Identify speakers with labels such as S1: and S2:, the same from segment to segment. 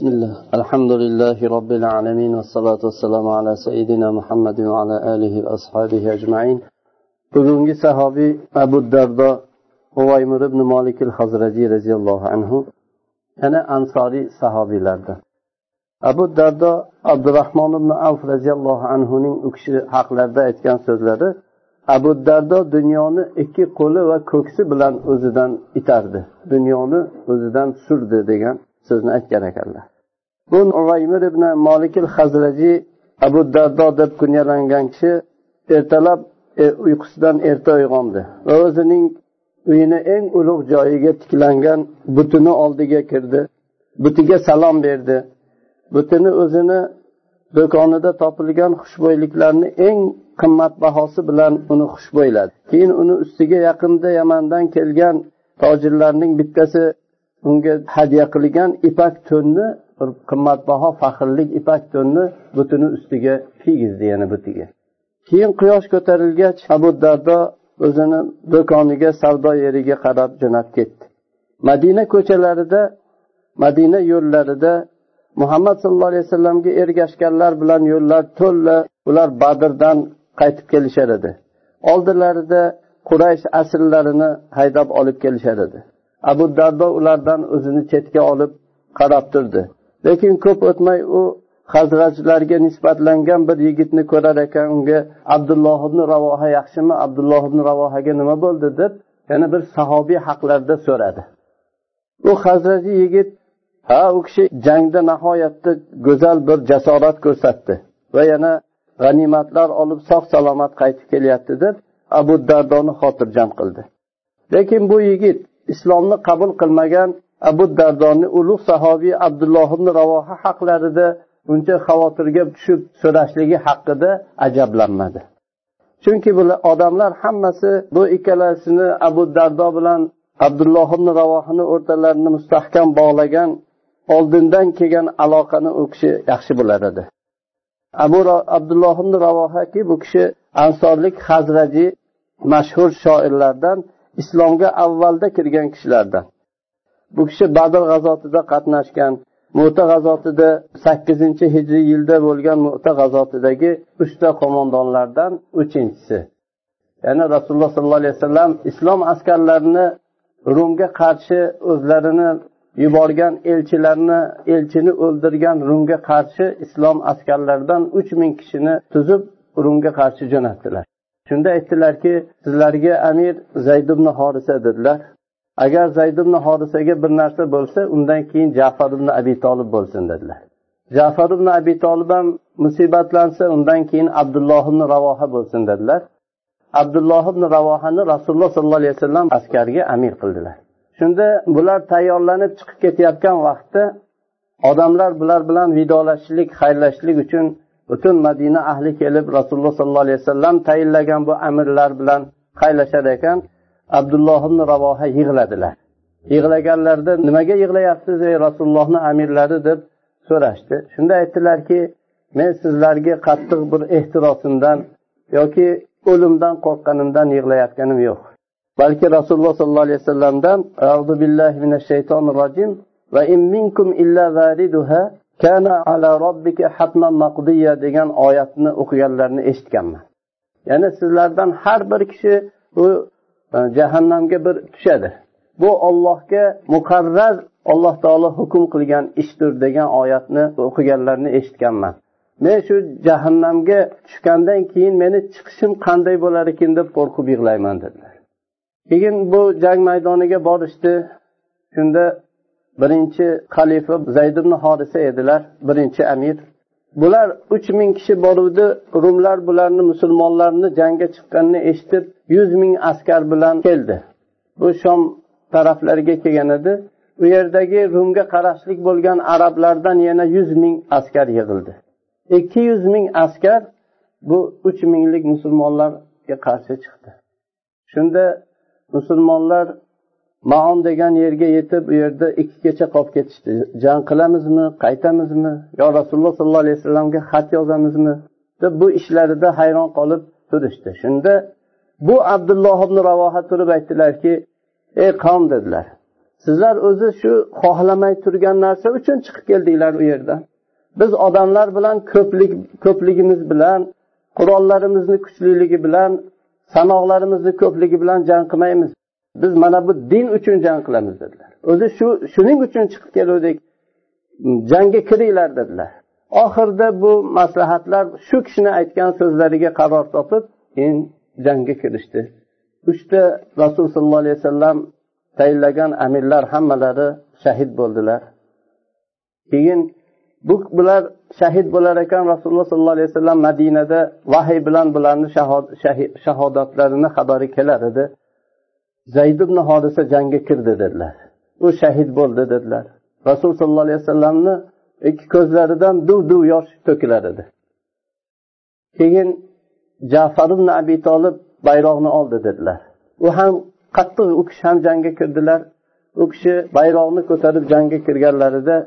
S1: بسم الله الحمد لله رب العالمين والصلاة والسلام على سيدنا محمد وعلى آله وأصحابه أجمعين bugungi sahobiy abu dardo huvaymir ibn molik al hazrajiy roziyallohu anhu yana ansoriy sahobiylardan abu dardo abdurahmon ibn avf roziyallohu anhuning u kishi haqlarida aytgan so'zlari abu dardo dunyoni ikki qo'li va ko'ksi bilan o'zidan itardi dunyoni o'zidan surdi degan so'zni aytgan ekanlar Bu uvaymir ibn molikil hazraji abu dardo deb kunyalangan kishi ertalab e, uyqusidan erta uyg'ondi va o'zining uyini eng ulug' joyiga tiklangan butini oldiga kirdi butiga salom berdi. Butini o'zini do'konida topilgan xushbo'yliklarni eng qimmatbahosi bilan uni xushbo'yladi. Keyin uni ustiga yaqinda yamandan kelgan tojirlarning bittasi unga hadya qilgan ipak to'nni bir qimmatbaho faxrlik ipak to'nni butini ustiga kiygizdi yana butiga. Keyin quyosh ko'tarilgach abu dardo o'zini do'koniga savdo yeriga qarab jo'nab ketdi. Madina ko'chalarida madina yo'llarida muhammad sallallohu alayhi vasallamga ergashganlar bilan yo'llar to'la ular badrdan qaytib kelishar edi. Oldilarida quraysh asrlarini haydab olib kelishar edi. Abu dardo ulardan o'zini chetga olib qarab turdi. Lekin ko'p o'tmay u hazratlarga nisbatlangan bir yigitni ko'rar ekan unga abdulloh ibn ravoha yaxshimi abdulloh ibn ravohaga nima bo'ldi deb yana bir sahobiy haqlarida so'radi. U hazraji yigit ha u kishi jangda nihoyatda go'zal bir jasorat ko'rsatdi va yana g'animatlar olib sog' salomat qaytib kelyapti deb abu dardoni xotirjam qildi. Lekin bu yigit islomni qabul qilmagan abu dardoni ulug' sahobiy abdulloh ibn ravoha haqlarida uncha xavotirga tushib so'rashligi haqida ajablanmadi. Chunki bular odamlar hammasi bu ikkalasini abu dardo bilan abdulloh ibn ravohini o'rtalarini mustahkam bog'lagan oldindan kelgan aloqani u kishi yaxshi bilar edi. Abu abdulloh ibn ravohaki bu kishi ansorlik hazraji mashhur shoirlardan islomga avvalda kirgan kishilardan. Bu kishi badr g'azotida qatnashgan mo'ta g'azotida sakkizinchi hijriy yilda bo'lgan mo'ta g'azotidagi uchta qo'mondonlardan uchinchisi. Ya'ni rasululloh sollallohu alayhi vasallam islom askarlarini rumga qarshi o'zlarini yuborgan elchilarni elchini o'ldirgan rumga qarshi islom askarlaridan uch ming kishini tuzib rumga qarshi jo'natdilar. Shunda aytdilarki sizlarga amir zayd ibn horisa dedilar. Agar zayd ibn hodisaga bir narsa bo'lsa undan keyin jafar ibn abi tolib bo'lsin dedilar. Jafar ibn abi tolib ham musibatlansa undan keyin abdulloh ibn ravoha bo'lsin dedilar. Abdulloh ibn ravohani rasululloh sollallohu alayhi vasallam askariga amir qildilar. Shunda bular tayyorlanib chiqib ketayotgan vaqtda odamlar bular bilan vidolashishlik xayrlashishlik uchun butun madina ahli kelib rasululloh sollallohu alayhi vasallam tayinlagan bu amirlar bilan xayrlashar ekan. Abdulloh ibn ravoha yig'ladilar. Yig'laganlarida nimaga yig'layapsiz ey rasulullohni amirlari deb so'rashdi. Shunda aytdilarki men sizlarga qattiq bir ehtirosimdan yoki o'limdan qo'rqqanimdan yig'layotganim yo'q. Balki rasululloh sollallohu alayhi vasallamdan auzu billahi minash shaytonir rojim va in minkum illa variduha kana ala robbika hatman maqdiya degan oyatni o'qiganlarini eshitganman. Ya'ni sizlardan har bir kishi u jahannamga bir tushadi. Bu ollohga muqarrar alloh taolo hukm qilgan ishdir degan oyatni o'qiganlarni eshitganman. Men shu jahannamga tushgandan keyin meni chiqishim qanday bo'lar ekan deb qo'rqib yig'layman dedilar. Keyin bu jang maydoniga borishdi. Shunda birinchi xalifa zayd ibn horisa edilar birinchi amir. Bular uch ming kishi boruvdi. Rumlar bularni musulmonlarni jangga chiqqanini eshitib yuz ming askar bilan keldi. Bu shom taraflariga kelgan edi. U yerdagi rumga qarashlik bo'lgan arablardan yana yuz ming askar yig'ildi. Ikki yuz ming askar bu uch minglik musulmonlarga qarshi chiqdi. Shunda musulmonlar maon degan yerga yetib u yerda ikki kecha qolib ketishdi. Jang qilamizmi qaytamizmi? Yo rasululloh sollallohu alayhi vasallamga xat yozamizmi? deb bu ishlarida hayron qolib turishdi. Shunda bu abdulloh ibn ravoha turib aytdilarki ey qavm dedilar. Sizlar o'zi shu xohlamay turgan narsa uchun chiqib keldinglar u yerdan. Biz odamlar bilan ko'plik ko'pligimiz bilan qurollarimizni kuchliligi bilan sanoqlarimizni ko'pligi bilan jang qilmaymiz. Biz mana bu din uchun jang qilamiz dedilar. O'zi shu shuning uchun chiqib keluvdik. Jangga kiringlar dedilar. Oxirida bu maslahatlar shu kishini aytgan so'zlariga qaror topib keyin jangga kirishdi. Uchta rasul sollallohu alayhi vasallam tayinlagan amirlar hammalari shahid bo'ldilar. Keyin bu bular shahid bo'lar ekan rasululloh sollallohu alayhi vasallam madinada vahiy bilan bularni shahodatlarini xabari kelar edi. Zayd ibn hodisa jangga kirdi dedilar. U shahid bo'ldi dedilar. Rasul sollallohu alayhi vasallamni ikki ko'zlaridan duv duv yosh to'kilar edi. Keyin jafar ibn abi tolib bayroqni oldi dedilar. U ham qattiq u kishi ham jangga kirdilar. U kishi bayroqni ko'tarib jangga kirganlarida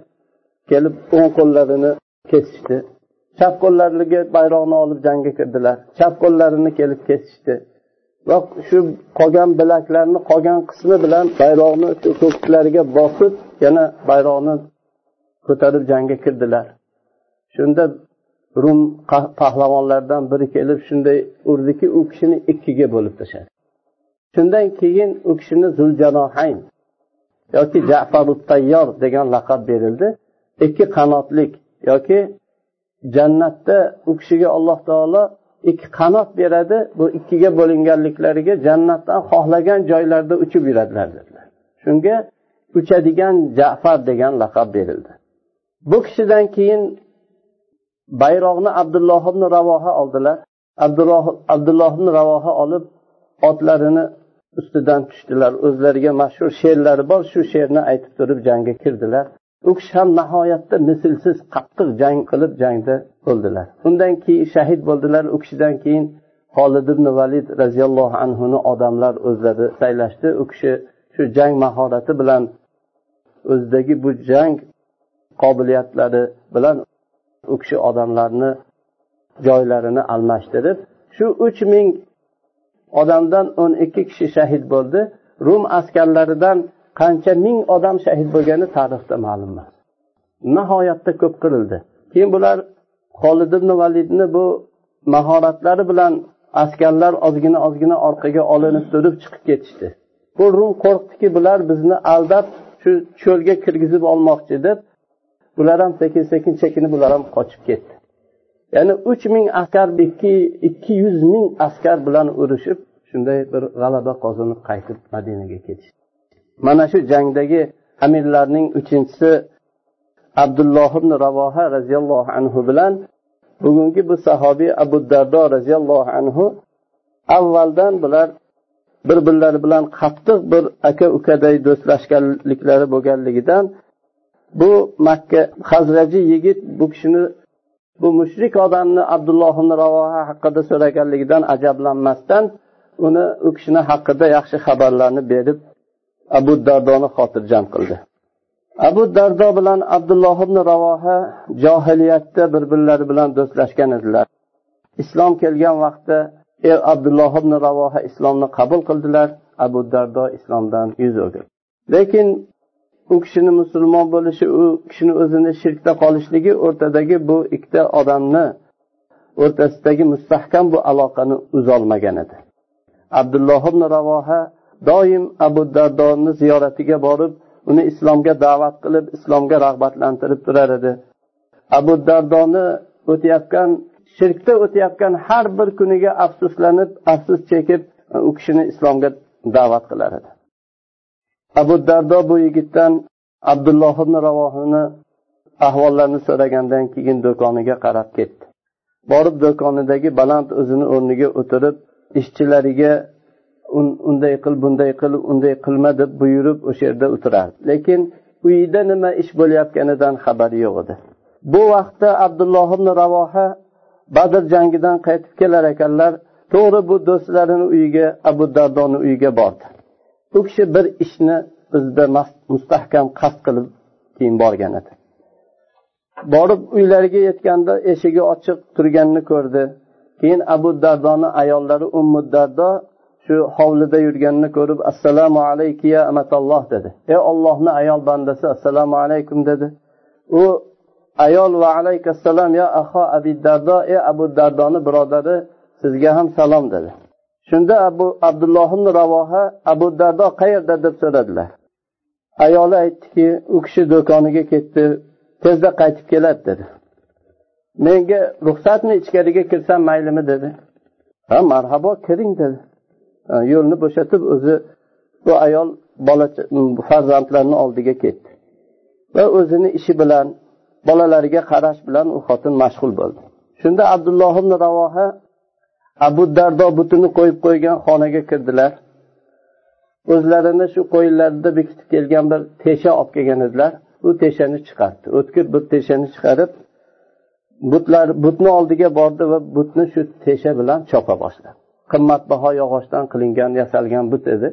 S1: kelib o'ng qo'llarini kesishdi. Chap qo'llariga bayroqni olib jangga kirdilar. Chap qo'llarini kelib kesishdi. Va shu qolgan bilaklarni qolgan qismi bilan bayroqni shu bosib yana bayroqni ko'tarib jangga kirdilar. Shunda rum pahlavonlaridan biri kelib shunday urdiki u kishini ikkiga bo'lib tashladi. Shundan keyin u kishini zuljanohayn yoki jafarut tayyor degan laqab berildi. Ikki qanotlik yoki jannatda u kishiga alloh taolo ikki qanot beradi bu ikkiga bo'linganliklariga jannatdan xohlagan joylarda uchib yuradilar dedilar. Shunga uchadigan jafar degan laqab berildi. Bu kishidan keyin bayroqni abdulloh ibn ravoha oldilar. Abdulloh ibn ravoha olib otlarini ustidan tushdilar. O'zlariga mashhur she'rlari bor shu she'rni aytib turib jangga kirdilar. U kishi ham nihoyatda mislsiz qattiq jang qilib jangda o'ldilar undan keyin shahid bo'ldilar. U kishidan keyin holid ibn valid roziyallohu anhuni odamlar o'zlari saylashdi. U kishi shu jang mahorati bilan o'zidagi bu jang qobiliyatlari bilan u kishi odamlarni joylarini almashtirib shu uch ming odamdan o'n ikki kishi shahid bo'ldi. Rum askarlaridan qancha ming odam shahid bo'lgani tarixda ma'lum emas. Nihoyatda ko'p qirildi. Keyin bular holid ibn validni bu mahoratlari bilan askarlar ozgina ozgina orqaga olinib turib chiqib ketishdi. Bu rum qo'rqdiki bular bizni aldab shu cho'lga kirgizib olmoqchi deb bular ham sekin sekin chekinib bular ham qochib ketdi. Ya'ni uch ming askar ikki ikki yuz ming askar bilan urushib shunday bir g'alaba qozonib qaytib madinaga ketishdi. Mana shu jangdagi amirlarning uchinchisi abdulloh ibn ravoha roziyallohu anhu bilan bugungi bu sahobiy abu dardo roziyallohu anhu avvaldan bular bir birlari bilan qattiq bir aka ukaday do'stlashganliklari bo'lganligidan bu makka hazraji yigit bu kishini bu mushrik odamni abdulloh ibn ravoha haqida so'raganligidan ajablanmasdan uni u kishini haqida yaxshi xabarlarni berib abu dardoni xotirjam qildi. Abu dardo bilan abdulloh ibn ravoha johiliyatda bir birlari bilan do'stlashgan edilar. Islom kelgan vaqtda er abdulloh ibn ravoha islomni qabul qildilar abu dardo islomdan yuz o'girdi lekin u kishini musulmon bo'lishi u kishini o'zini shirkda qolishligi o'rtadagi bu ikkita odamni o'rtasidagi mustahkam bu aloqani uzolmagan edi. Abdulloh ibn ravoha doim abu dardoni ziyoratiga borib uni islomga da'vat qilib islomga rag'batlantirib turar edi. Abu dardoni o'tayotgan shirkda o'tayotgan har bir kuniga afsuslanib afsus chekib u kishini islomga da'vat qilar edi. Abu dardo bu yigitdan abdulloh ibn ravohini ahvollarini so'ragandan keyin do'koniga qarab ketdi. Borib do'konidagi baland o'zini o'rniga o'tirib ishchilariga unday qil bunday qil unday qilma deb buyurib o'sha yerda o'tirardi. Lekin uyida nima ish bo'layotganidan xabari yo'q edi. Bu vaqtda abdulloh ibn ravoha badr jangidan qaytib kelar ekanlar to'g'ri bu do'stlarini uyiga abu dardoni uyiga bordi. U kishi bir ishni o'zida mustahkam qasd qilib keyin borgan edi. Borib uylariga yetganda eshigi ochiq turganini ko'rdi. Keyin abu dardoni ayollari ummu dardo shu hovlida yurganini ko'rib assalomu alaykum ya amatalloh dedi. Ey ollohni ayol bandasi assalomu alaykum dedi. U ayol va alaykasalom ya aho abi dardo ey abu dardoni birodari sizga ham salom dedi. Shunda abu abdulloh ibn ravoha abu dardo qayerda? deb so'radilar. Ayoli aytdiki u kishi do'koniga ketdi tezda qaytib keladi dedi. Menga ruxsatmi ichkariga kirsam maylimi? dedi. Ha marhabo kiring dedi. Э, yo'lni bo'shatib o'zi bu ayol bola farzandlarini oldiga ketdi. Va o'zini ishi bilan bolalariga qarash bilan u xotin mashg'ul bo'ldi. Shunda abdulloh ibn ravoha abu dardo butini qo'yib qo'ygan xonaga kirdilar. O'zlarini shu qo'yinlarida bekitib kelgan bir tesha olib kelgan edilar. U teshani chiqardi. O'tkir bir teshani chiqarib butlar butni oldiga bordi va butni shu tesha bilan chopa boshladi. Qimmatbaho yog'ochdan qilingan yasalgan but edi.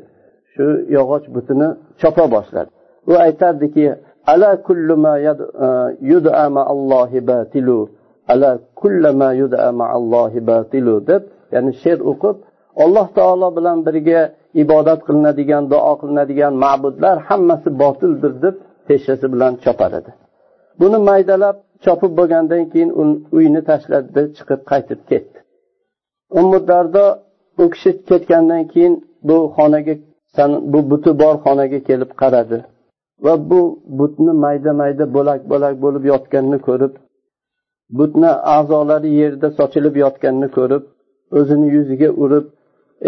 S1: Shu yog'och butini chopa boshladi. U aytardiki ala kullu ma e, yud'a ma'allohi batilu. Ala kullu ma allohi batilu. deb ya'ni she'r o'qib alloh taolo bilan birga ibodat qilinadigan duo qilinadigan ma'budlar hammasi botildir deb teshasi bilan chopar edi. Buni maydalab chopib bo'lgandan keyin uyni tashladi chiqib qaytib ketdi. Ummu dardo u kishi ketgandan keyin bu xonaga bu buti bor xonaga kelib qaradi. Va bu butni mayda mayda bo'lak bo'lak bo'lib yotganini ko'rib butni a'zolari yerda sochilib yotganini ko'rib o'zini yuziga urib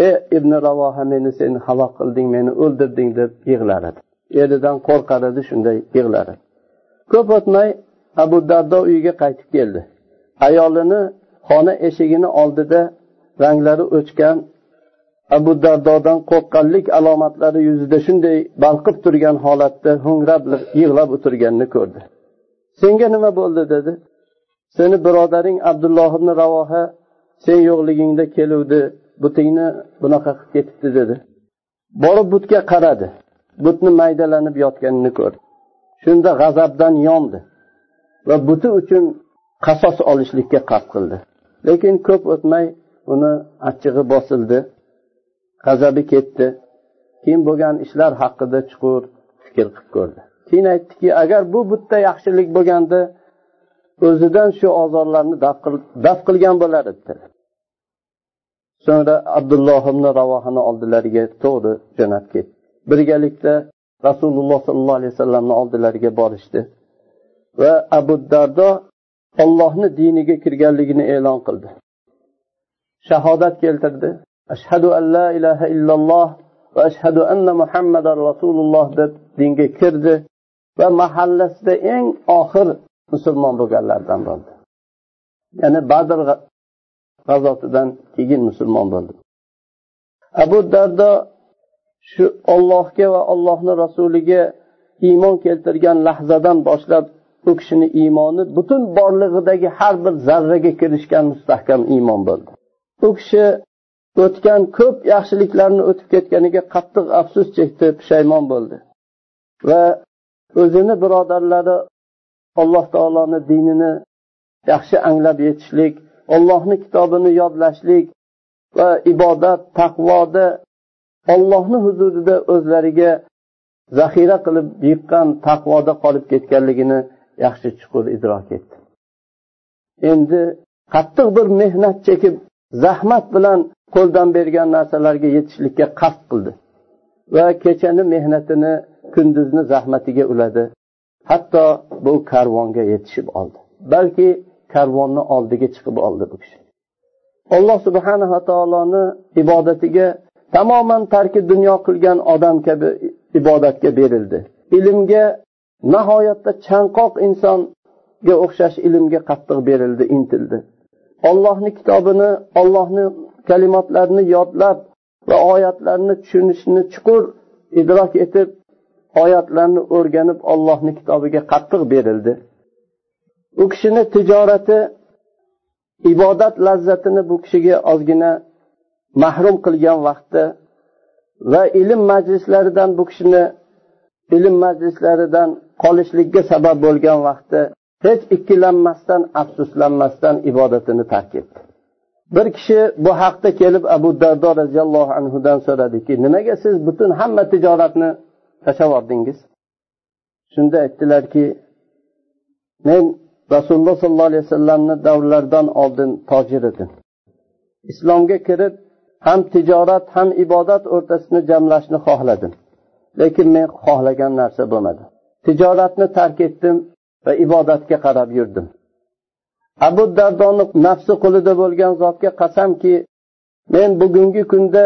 S1: ey ibn ravoha meni sen halok qilding meni o'ldirding deb yig'lar edi eridan qo'rqar edi shunday yig'lar edi ko'p o'tmay abu dardo uyiga qaytib keldi. Ayolini xona eshigini oldida ranglari o'chgan abu dardodan qo'rqqanlik alomatlari yuzida shunday balqib turgan holatda ho'ngrab yig'lab o'tirganini ko'rdi. Senga nima bo'ldi? dedi. Seni birodaring abdulloh ibn ravoha sen yo'qligingda keluvdi. Butingni bunaqa qilib ketibdi dedi. Borib butga qaradi. Butni maydalanib yotganini ko'rdi. Shunda g'azabdan yondi va buti uchun qasos olishlikka qasd qildi. Lekin ko'p o'tmay uni achchig'i bosildi g'azabi ketdi. Keyin bo'lgan ishlar haqida chuqur fikr qilib ko'rdi. Keyin aytdiki agar bu bitta yaxshilik bo'lganda o'zidan shu ozorlarni daf qilgan bo'lar edi so'ngra abdulloh ibn ravohani oldilariga to'g'ri jo'nab ketdi. Birgalikda rasululloh sollallohu alayhi vasallamni oldilariga borishdi va abu dardo ollohni diniga kirganligini e'lon qildi. Shahodat keltirdi. Ashhadu an la ilaha illalloh va ashhadu anna muhammadan rasululloh deb dinga kirdi va mahallasida eng oxir musulmon bo'lganlardan bo'ldi. Ya'ni badr g'azotidan keyin musulmon bo'ldi abu dardo shu ollohga va ollohni rasuliga iymon keltirgan lahzadan boshlab u kishini iymoni butun borlig'idagi har bir zarraga kirishgan mustahkam iymon bo'ldi. U kishi o'tgan ko'p yaxshiliklarni o'tib ketganiga qattiq afsus chekdi pushaymon bo'ldi. Va o'zini birodarlari alloh taoloni dinini yaxshi anglab yetishlik ollohni kitobini yodlashlik va ibodat taqvoda ollohni huzurida o'zlariga zaxira qilib yiqqan taqvoda qolib ketganligini yaxshi chuqur idrok etdi. Endi qattiq bir mehnat chekib zahmat bilan qo'ldan bergan narsalarga yetishlikka qasd qildi. Va kechani mehnatini kunduzni zahmatiga uladi. Hatto bu karvonga yetishib oldi. Balki karvonni oldiga chiqib oldi bu kishi. Alloh subhanava taoloni ibodatiga tamoman tarki dunyo qilgan odam kabi ibodatga berildi. Ilmga nihoyatda chanqoq insonga o'xshash ilmga qattiq berildi intildi. Ollohni kitobini ollohni kalimatlarini yodlab va oyatlarni tushunishni chuqur idrok etib oyatlarni o'rganib ollohni kitobiga qattiq berildi. U kishini tijorati ibodat lazzatini bu kishiga ozgina mahrum qilgan vaqtda va ilm majlislaridan bu kishini ilm majlislaridan qolishlikka sabab bo'lgan vaqtda hech ikkilanmasdan afsuslanmasdan ibodatini tark etdi. Bir kishi bu haqda kelib abu dardo roziyallohu anhudan so'radiki nimaga siz butun hamma tijoratni tashlab yubordingiz shunda aytdilarki men rasululloh sollallohu alayhi vasallamni davrlaridan oldin tojir edim. Islomga kirib ham tijorat ham ibodat o'rtasini jamlashni xohladim. Lekin men xohlagan narsa bo'lmadi. Tijoratni tark etdim va ibodatga qarab yurdim. Abu dardoni nafsi qo'lida bo'lgan zotga qasamki men bugungi kunda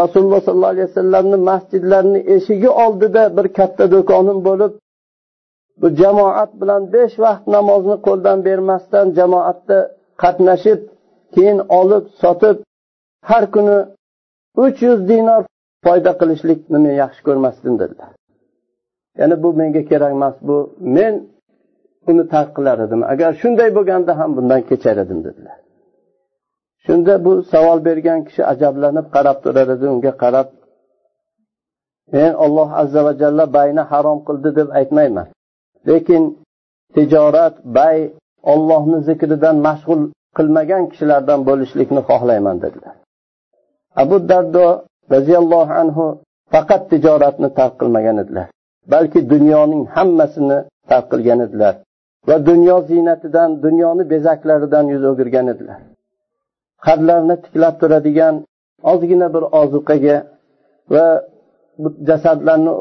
S1: rasululloh sollallohu alayhi vasallamni masjidlarini eshigi oldida bir katta do'konim bo'lib bu jamoat bilan besh vaqt namozni qo'ldan bermasdan jamoatda qatnashib keyin olib sotib har kuni uch yuz dinor foyda qilishlikni men yaxshi ko'rmasdim dedilar. Ya'ni bu menga kerak emas bu men uni tark qilar edim. Agar shunday bo'lganda ham bundan kechar edim dedilar. Shunda bu savol bergan kishi ajablanib qarab turar edi. Unga qarab men olloh azza va jalla bayni harom qildi deb aytmayman. Lekin tijorat bay ollohni zikridan mashg'ul qilmagan kishilardan bo'lishlikni xohlayman dedilar. Abu dardo roziyallohu anhu faqat tijoratni tark qilmagan edilar balki dunyoning hammasini tark qilgan edilar. Va dunyo ziynatidan dunyoni bezaklaridan yuz o'girgan edilar. Qadlarini tiklab turadigan ozgina bir ozuqaga va jasadlarni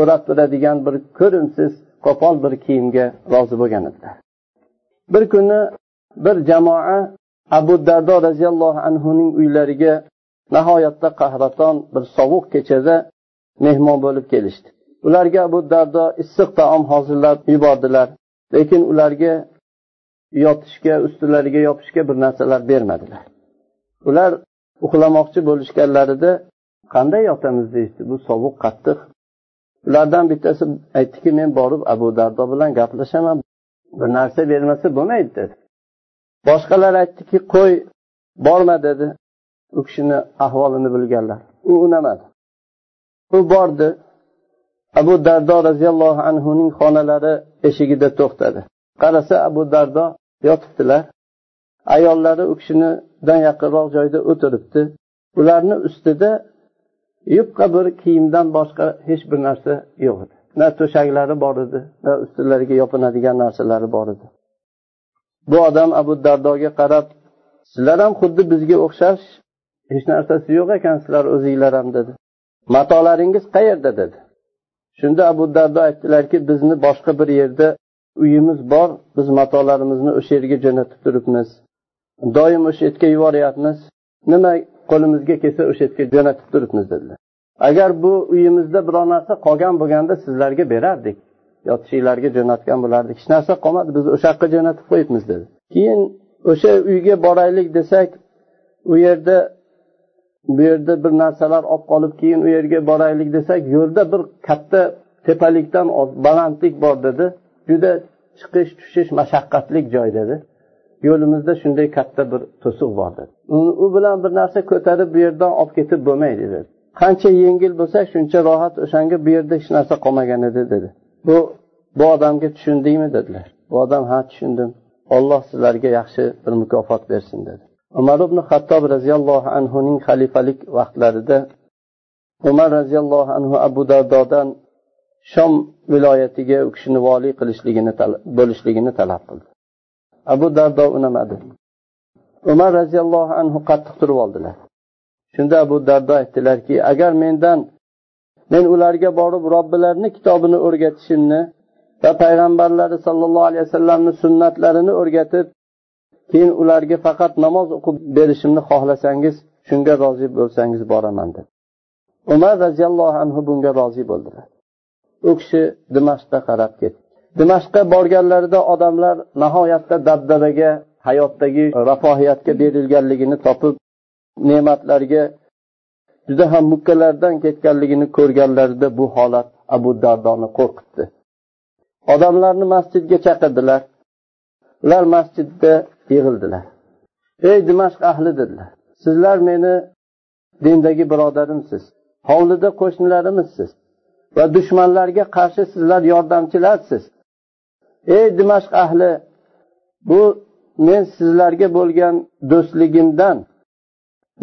S1: o'rab turadigan bir ko'rimsiz qo'pol bir kiyimga rozi bo'lgan edilar. Bir kuni bir jamoa abu dardo roziyallohu anhuning uylariga nihoyatda qahraton bir sovuq kechada mehmon bo'lib kelishdi. Ularga abu dardo issiq taom hozirlab yubordilar. Lekin ularga yotishga ustilariga yopishga bir narsalar bermadilar. Ular uxlamoqchi bo'lishganlarida qanday yotamiz deyishdi bu sovuq qattiq. Ulardan bittasi aytdiki men borib abu dardo bilan gaplashaman. Bir narsa bermasa bo'lmaydi dedi. Boshqalar aytdiki qo'y borma dedi. U kishini ahvolini bilganlar. U unamadi. U bordi. Abu dardo roziyallohu anhuning xonalari eshigida to'xtadi. Qarasa abu dardo yotibdilar. Ayollari u kishinidan yaqinroq joyda o'tiribdi. Ularni ustida yupqa bir kiyimdan boshqa hech bir narsa yo'q edi. Na to'shaklari bor edi na ustilariga yopinadigan narsalari bor edi. Bu odam abu dardoga qarab sizlar ham xuddi bizga o'xshash hech narsasi yo'q ekan sizlar o'zinglar ham dedi. Matolaringiz qayerda? dedi. Shunda abu dardo aytdilarki bizni boshqa bir yerda uyimiz bor biz matolarimizni o'sha yerga jo'natib turibmiz. Doim o'sha yerga yuboryapmiz. Nima qo'limizga kelsa o'sha yerga jo'natib turibmiz dedilar. Agar bu uyimizda biror narsa qolgan bo'lganda sizlarga berardik. Yotishinglarga jo'natgan bo'lardik. Hech narsa qolmadi biz o'sha yoqqa jo'natib qo'yibmiz dedi. Keyin o'sha uyga boraylik desak u yerda bu yerda bir narsalar olib qolib keyin u yerga boraylik desak yo'lda bir katta tepalikdan balandlik bor dedi. Juda chiqish tushish mashaqqatli joy dedi. Yo'limizda shunday katta bir to'siq bor dedi. U bilan bir narsa ko'tarib bu yerdan olib ketib bo'lmaydi dedi. Qancha yengil bo'lsa shuncha rohat o'shanga bu yerda hech narsa qolmagan edi dedi. Bu bu odamga tushundingmi dedilar. Bu odam ha tushundim. Olloh sizlarga yaxshi bir mukofot bersin dedi. Umar ibn hattob roziyallohu anhuning xalifalik vaqtlarida umar roziyallohu anhu abu dardodan shom viloyatiga u kishini voliy qilishligini bo'lishligini talab qildi. Abu dardo unamadi. Umar roziyallohu anhu qattiq turib oldilar. Shunda abu dardo aytdilarki agar mendan men ularga borib robbilarini kitobini o'rgatishimni va payg'ambarlari sollallohu alayhi vasallamni sunnatlarini o'rgatib keyin ularga faqat namoz o'qib berishimni xohlasangiz shunga rozi bo'lsangiz boraman dedi. Umar roziyallohu anhu bunga rozi bo'ldilar u kishi dimashqqa qarab ketdi. Dimashqqa borganlarida odamlar nihoyatda dabdabaga hayotdagi rafohiyatga berilganligini topib ne'matlarga juda ham mukkalaridan ketganligini ko'rganlarida bu holat abu dardoni qo'rqitdi. Odamlarni masjidga chaqirdilar. Ular masjidda yig'ildilar. Ey dimashq ahli dedilar sizlar meni dindagi birodarimsiz hovlida qo'shnilarimizsiz va dushmanlarga qarshi sizlar yordamchilarsiz. Ey dimashq ahli bu men sizlarga bo'lgan do'stligimdan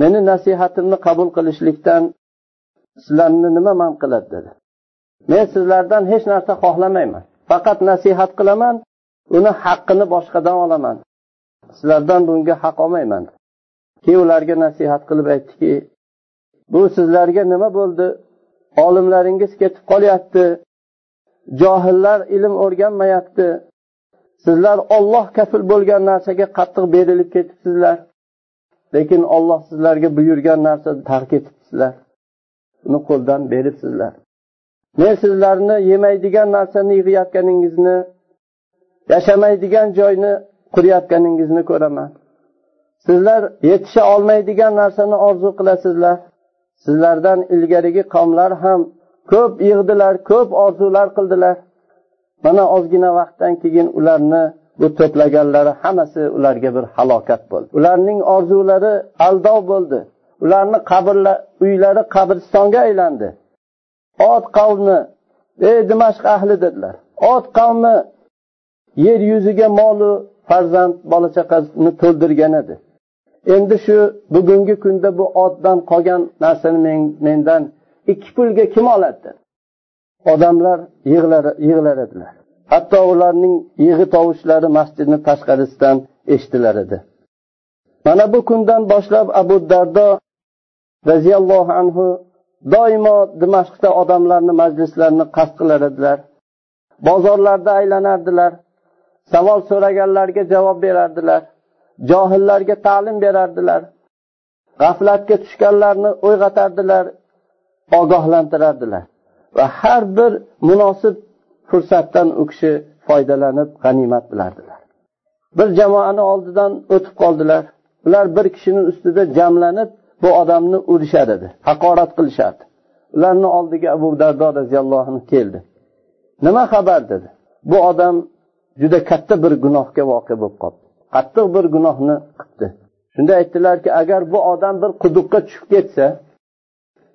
S1: meni nasihatimni qabul qilishlikdan sizlarni nima man qiladi dedi. Men sizlardan hech narsa xohlamayman faqat nasihat qilaman uni haqqini boshqadan olaman. Sizlardan bunga haq olmayman. Keyin ularga nasihat qilib aytdiki bu sizlarga nima bo'ldi? Olimlaringiz ketib qolyapti. Johillar ilm o'rganmayapti. Sizlar olloh kafil bo'lgan narsaga qattiq berilib ketibsizlar. Lekin olloh sizlarga buyurgan narsani tark etibsizlar. Uni qo'ldan beribsizlar. Men sizlarni yemaydigan narsani yig'ayotganingizni yashamaydigan joyni qurayotganingizni ko'raman. Sizlar yetisha olmaydigan narsani orzu qilasizlar. Sizlardan ilgarigi qavmlar ham ko'p yig'dilar ko'p orzular qildilar. Mana ozgina vaqtdan keyin ularni bu to'plaganlari hammasi ularga bir halokat bo'ldi. Ularning orzulari aldov bo'ldi. Ularni qabrlar uylari qabristonga aylandi. Ot qavmi ey dimashq ahli dedilar. Ot qavmi yer yuziga molu farzand bola chaqasini to'ldirgan edi. Endi shu bugungi kunda bu otdan qolgan narsani mendan ikki pulga kim oladi odamlar yig'lar edilar. Hatto ularning yig'i tovushlari masjidni tashqarisidan eshitilar edi. Mana bu kundan boshlab abu dardo roziyallohu anhu doimo dimashqda odamlarni majlislarini qasd qilar edilar. Bozorlarda aylanardilar. Savol so'raganlarga javob berardilar johillarga ta'lim berardilar g'aflatga tushganlarni uyg'otardilar ogohlantirardilar. Va har bir munosib fursatdan u kishi foydalanib g'animat bilardilar. Bir jamoani oldidan o'tib qoldilar. Ular bir kishini ustida jamlanib bu odamni urishar edi haqorat qilishardi. Ularni oldiga abu dardo roziyallohu anhu keldi. Nima xabar dedi? Bu odam juda katta bir gunohga voqea bo'lib qoldi. Qattiq bir gunohni qilibdi shunda aytdilarki agar bu odam bir quduqqa tushib ketsa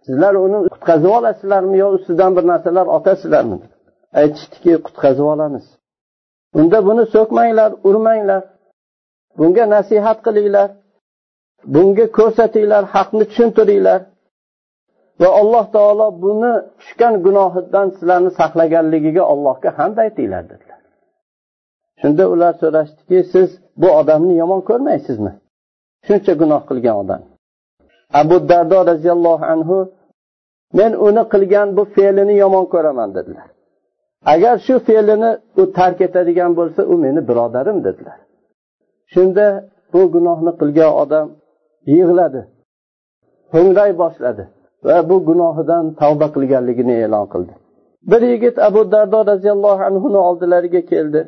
S1: sizlar uni qutqazib olasizlarmi yo ustidan bir narsalar otasizlarmi? Aytishdiki qutqazib olamiz. Unda buni so'kmanglar urmanglar. Bunga nasihat qilinglar. Bunga ko'rsatinglar haqni tushuntiringlar. Va alloh taolo buni tushgan gunohidan sizlarni saqlaganligiga allohga hamd aytinglar dedi shunda ular so'rashdiki siz bu odamni yomon ko'rmaysizmi? Shuncha gunoh qilgan odam. Abu dardo roziyallohu anhu men uni qilgan bu fe'lini yomon ko'raman dedilar. Agar shu fe'lini u tark etadigan bo'lsa u meni birodarim dedilar. Shunda bu gunohni qilgan odam yig'ladi ho'ngray boshladi va bu gunohidan tavba qilganligini e'lon qildi. Bir yigit abu dardo roziyallohu anhuni oldilariga keldi.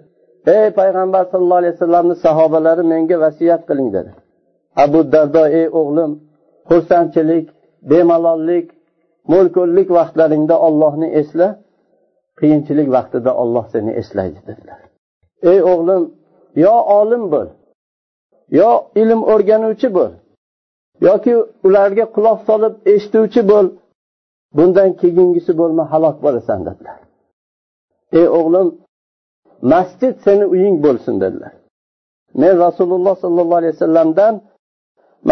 S1: Ey payg'ambar sallallohu alayhi vasallamni sahobalari menga vasiyat qiling dedi. Abu dardo ey o'g'lim xursandchilik bemalollik mo'l vaqtlaringda ollohni esla qiyinchilik vaqtida olloh seni eslaydi dedilar. Ey o'g'lim yo olim bo'l yo ilm o'rganuvchi bo'l yoki ularga quloq solib eshituvchi bo'l bundan keyingisi bo'lma halok bo'lasan dedilar. Ey o'g'lim masjid seni uying bo'lsin dedilar. Men rasululloh sollallohu alayhi vasallamdan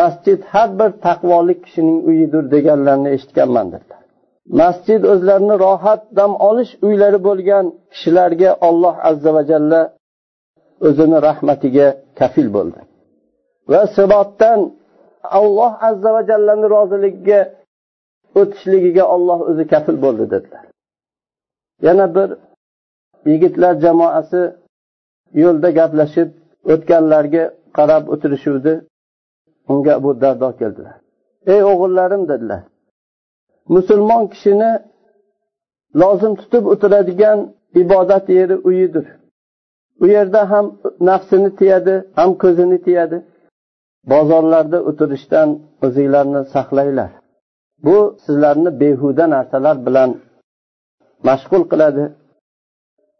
S1: masjid har bir taqvoli kishining uyidir deganlarini eshitganman dedilar. Masjid o'zlarini rohat dam olish uylari bo'lgan kishilarga olloh azza va jalla o'zini rahmatiga kafil bo'ldi. Va sirotdan alloh azza va jallani roziligiga o'tishligiga olloh o'zi kafil bo'ldi dedilar. Yana bir yigitlar jamoasi yo'lda gaplashib o'tganlarga qarab o'tirishuvdi. Unga abu dardo keldilar ey o'g'illarim dedilar musulmon kishini lozim tutib o'tiradigan ibodat yeri uyidir. U yerda ham nafsini tiyadi ham ko'zini tiyadi. Bozorlarda o'tirishdan o'zinglarni saqlanglar. Bu sizlarni behuda narsalar bilan mashg'ul qiladi.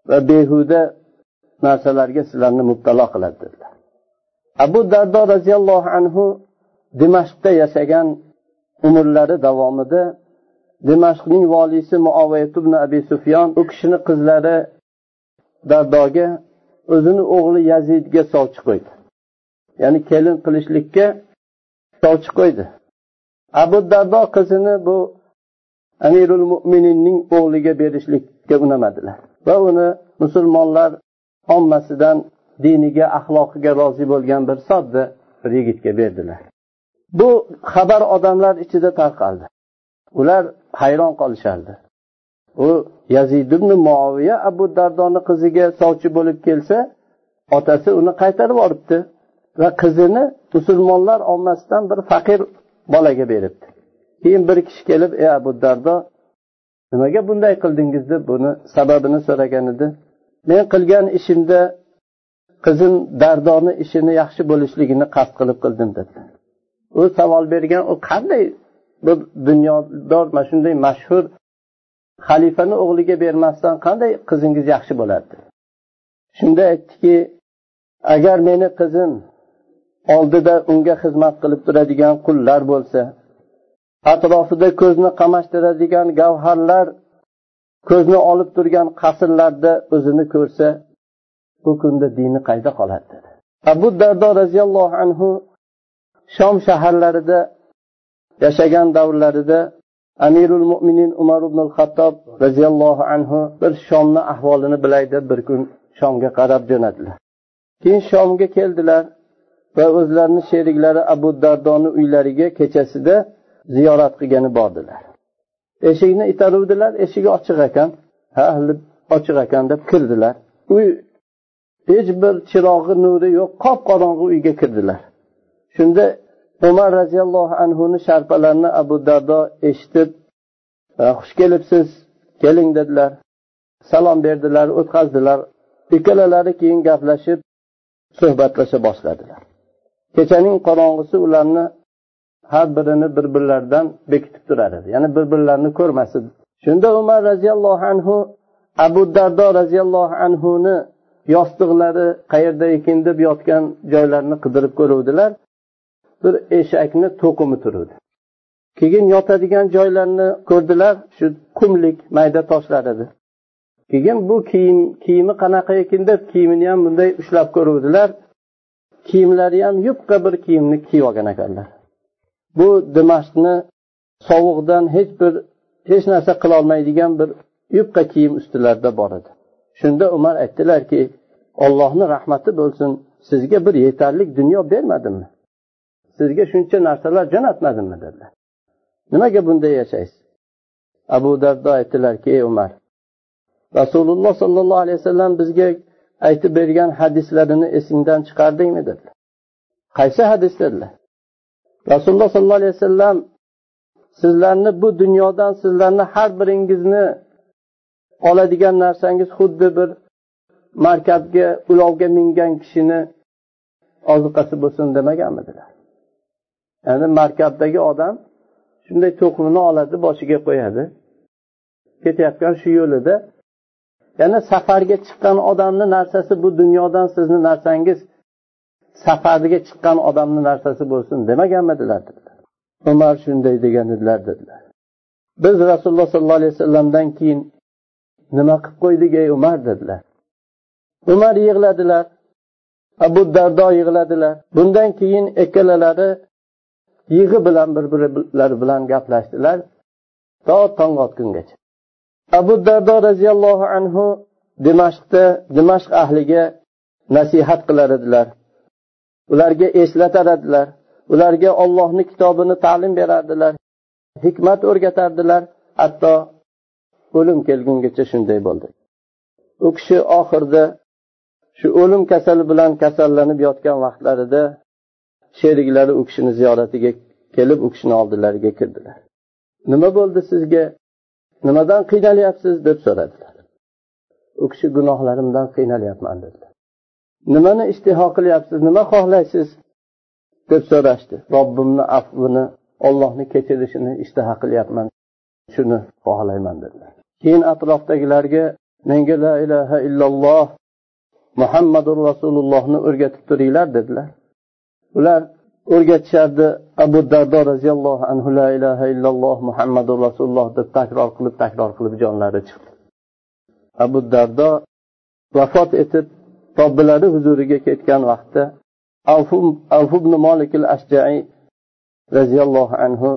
S1: Va behuda narsalarga sizlarni mubtalo qiladi dedilar abu dardo roziyallohu anhu dimashqda yashagan umrlari davomida dimashqning voliysi muoviyat ibn abi sufyon u kishini qizlari dardoga o'zini o'g'li yazidga sovchi qo'ydi. Ya'ni kelin qilishlikka sovchi qo'ydi. Abu dardo qizini bu amirul mo'mininning o'g'liga berishlikka unamadilar. Va uni musulmonlar ommasidan diniga axloqiga rozi bo'lgan bir sodda bir yigitga berdilar. Bu xabar odamlar ichida tarqaldi. Ular hayron qolishardi. U yazid ibn muoviya abu dardoni qiziga sovchi bo'lib kelsa otasi uni qaytarib yuboribdi va qizini musulmonlar ommasidan bir faqir bolaga beribdi. Keyin bir kishi kelib ey abu dardo nimaga bunday qildingiz deb buni sababini so'ragan edi. Men qilgan ishimda qizim dardorni ishini yaxshi bo'lishligini qasd qilib qildim dedi. U savol bergan u qanday bir dunyodor mana shunday mashhur xalifani o'g'liga bermasdan qanday qizingiz yaxshi bo'ladi shunda aytdiki agar meni qizim oldida unga xizmat qilib turadigan qullar bo'lsa atrofida ko'zni qamashtiradigan gavharlar ko'zni olib turgan qasrlarda o'zini ko'rsa bu kunda dini qayda qoladi dedi. Abu dardo roziyallohu anhu shom shaharlarida yashagan davrlarida amirul mo'minin umar ibn xattob roziyallohu anhu bir shomni ahvolini bilay deb bir kun shomga qarab jo'nadilar. Keyin shomga keldilar va o'zlarini sheriklari abu dardoni uylariga kechasida ziyorat qilgani bordilar. Eshikni itaruvdilar eshigi ochiq ekan. Ha ochiq ekan deb kirdilar. Uy hech bir chirog'i nuri yo'q qop qorong'i uyga kirdilar. Shunda umar roziyallohu anhuni sharpalarini abu dardo eshitib xush kelibsiz keling dedilar. Salom berdilar o'tkazdilar ikkalalari keyin gaplashib suhbatlasha boshladilar. Kechaning qorong'isi ularni har birini bir birlaridan bekitib turar edi ya'ni bir birlarini ko'rmasin. Shunda umar roziyallohu anhu abu dardo roziyallohu anhuni yostiqlari qayerda ekan deb yotgan joylarini qidirib ko'ruvdilar. Bir eshakni to'qimi turuvdi. Keyin yotadigan joylarini ko'rdilar shu qumlik mayda toshlar edi. Keyin bu kiyim kiyimi qanaqa ekan deb kiyimini ham bunday ushlab ko'ruvdilar. Kiyimlari ham yupqa bir kiyimni kiyib olgan ekanlar. Bu dimashqni sovuqdan hech bir hech narsa qilolmaydigan bir yupqa kiyim ustilarida bor edi. Shunda umar aytdilarki ollohni rahmati bo'lsin sizga bir yetarli dunyo bermadimmi sizga shuncha narsalar jo'natmadimmi dedilar. Nimaga bunday yashaysiz? Abu dardo aytdilarki ey umar rasululloh sollallohu alayhi vasallam bizga aytib bergan hadislarini esingdan chiqardingmi? dedilar. Qaysi hadis? dedilar. Rasululloh sollallohu alayhi vasallam sizlarni bu dunyodan sizlarni har biringizni oladigan narsangiz xuddi bir markabga ulovga mingan kishini ozuqasi bo'lsin demaganmidilar. Ya'ni markabdagi odam shunday to'qimini oladi boshiga qo'yadi. Ketayotgan shu yo'lida yana safarga chiqqan odamni narsasi bu dunyodan sizni narsangiz safarga chiqqan odamni narsasi bo'lsin demaganmidilar dedilar. Umar shunday degan edilar dedilar. Biz rasululloh sollallohu alayhi vasallamdan keyin nima qilib qo'ydik ey umar dedilar. Umar yig'ladilar abu dardo yig'ladilar. Bundan keyin ikkalalari yig'i bilan bir birlari bilan gaplashdilar. To tong otgungacha. Abu dardo roziyallohu anhu dimashqda dimashq ahliga nasihat qilar edilar. Ularga eslatardilar ularga ollohni kitobini ta'lim berardilar. Hikmat o'rgatardilar. Hatto o'lim kelgungacha shunday bo'ldi. U kishi oxirida shu o'lim kasali bilan kasallanib yotgan vaqtlarida sheriklari u kishini ziyoratiga kelib u kishini oldilariga kirdilar. Nima bo'ldi sizga? Nimadan qiynalyapsiz? deb so'radilar. U kishi gunohlarimdan qiynalyapman dedilar. Nimani ishtiho qilyapsiz nima xohlaysiz? deb so'rashdi. Robbimni afvini ollohni kechirishini ishtaha qilyapman shuni xohlayman dedilar. Keyin atrofdagilarga menga la ilaha illalloh muhammadu rasulullohni o'rgatib turinglar dedilar. Ular o'rgatishardi abu dardo roziyallohu anhu la ilaha illalloh muhammadu rasululloh deb takror qilib takror qilib jonlari chiqdi. Abu dardo vafot etib robbilari huzuriga ketgan vaqtda avf ibn molikil ashjai roziyallohu anhu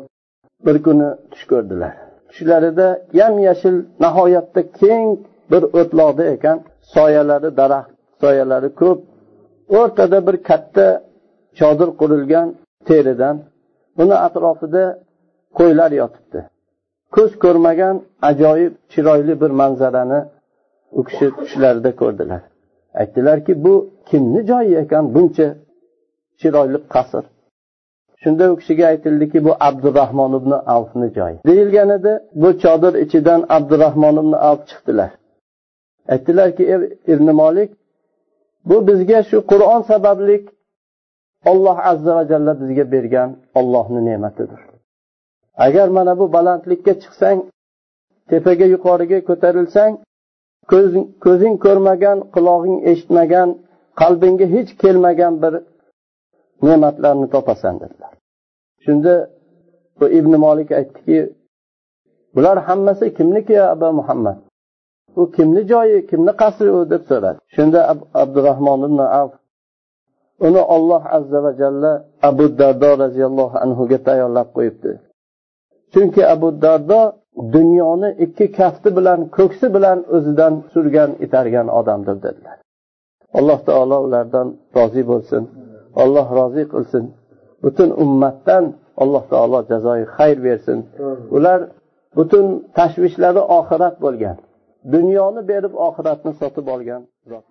S1: bir kuni tush ko'rdilar. Tushlarida yam yashil nihoyatda keng bir o'tloqda ekan. Soyalari daraxt soyalari ko'p. O'rtada bir katta chodir qurilgan teridan uni atrofida qo'ylar yotibdi. Ko'z ko'rmagan ajoyib chiroyli bir manzarani u kishi tushlarida ko'rdilar. Aytdilarki bu kimni joyi ekan buncha chiroyli qasr? Shunda u kishiga aytildiki bu abdurahmon ibn avfni joyi. Deyilgan edi bu chodir ichidan abdurahmon ibn avf chiqdilar. Aytdilarki ey ibn molik bu bizga shu qur'on sababli olloh azza va jalla bizga bergan ollohni ne'matidir. Agar mana bu balandlikka chiqsang tepaga yuqoriga ko'tarilsang ko'zing ko'rmagan qulog'ing eshitmagan qalbingga hech kelmagan bir ne'matlarni topasan dedilar. Shunda bu ibn molik aytdiki bular hammasi kimniki abu muhammad? U kimni joyi kimni qasri u? deb so'radi. Shunda abdurahmon ibn avf uni olloh azza va jalla abu dardo roziyallohu anhuga tayyorlab qo'yibdi. Chunki abu dardo dunyoni ikki kafti bilan ko'ksi bilan o'zidan surgan itargan odamdir dedilar. Alloh taolo ulardan rozi bo'lsin. Alloh rozi qilsin. Butun ummatdan alloh taolo jazoyi xayr bersin. Ular butun tashvishlari oxirat bo'lgan. Dunyoni berib oxiratni sotib olgan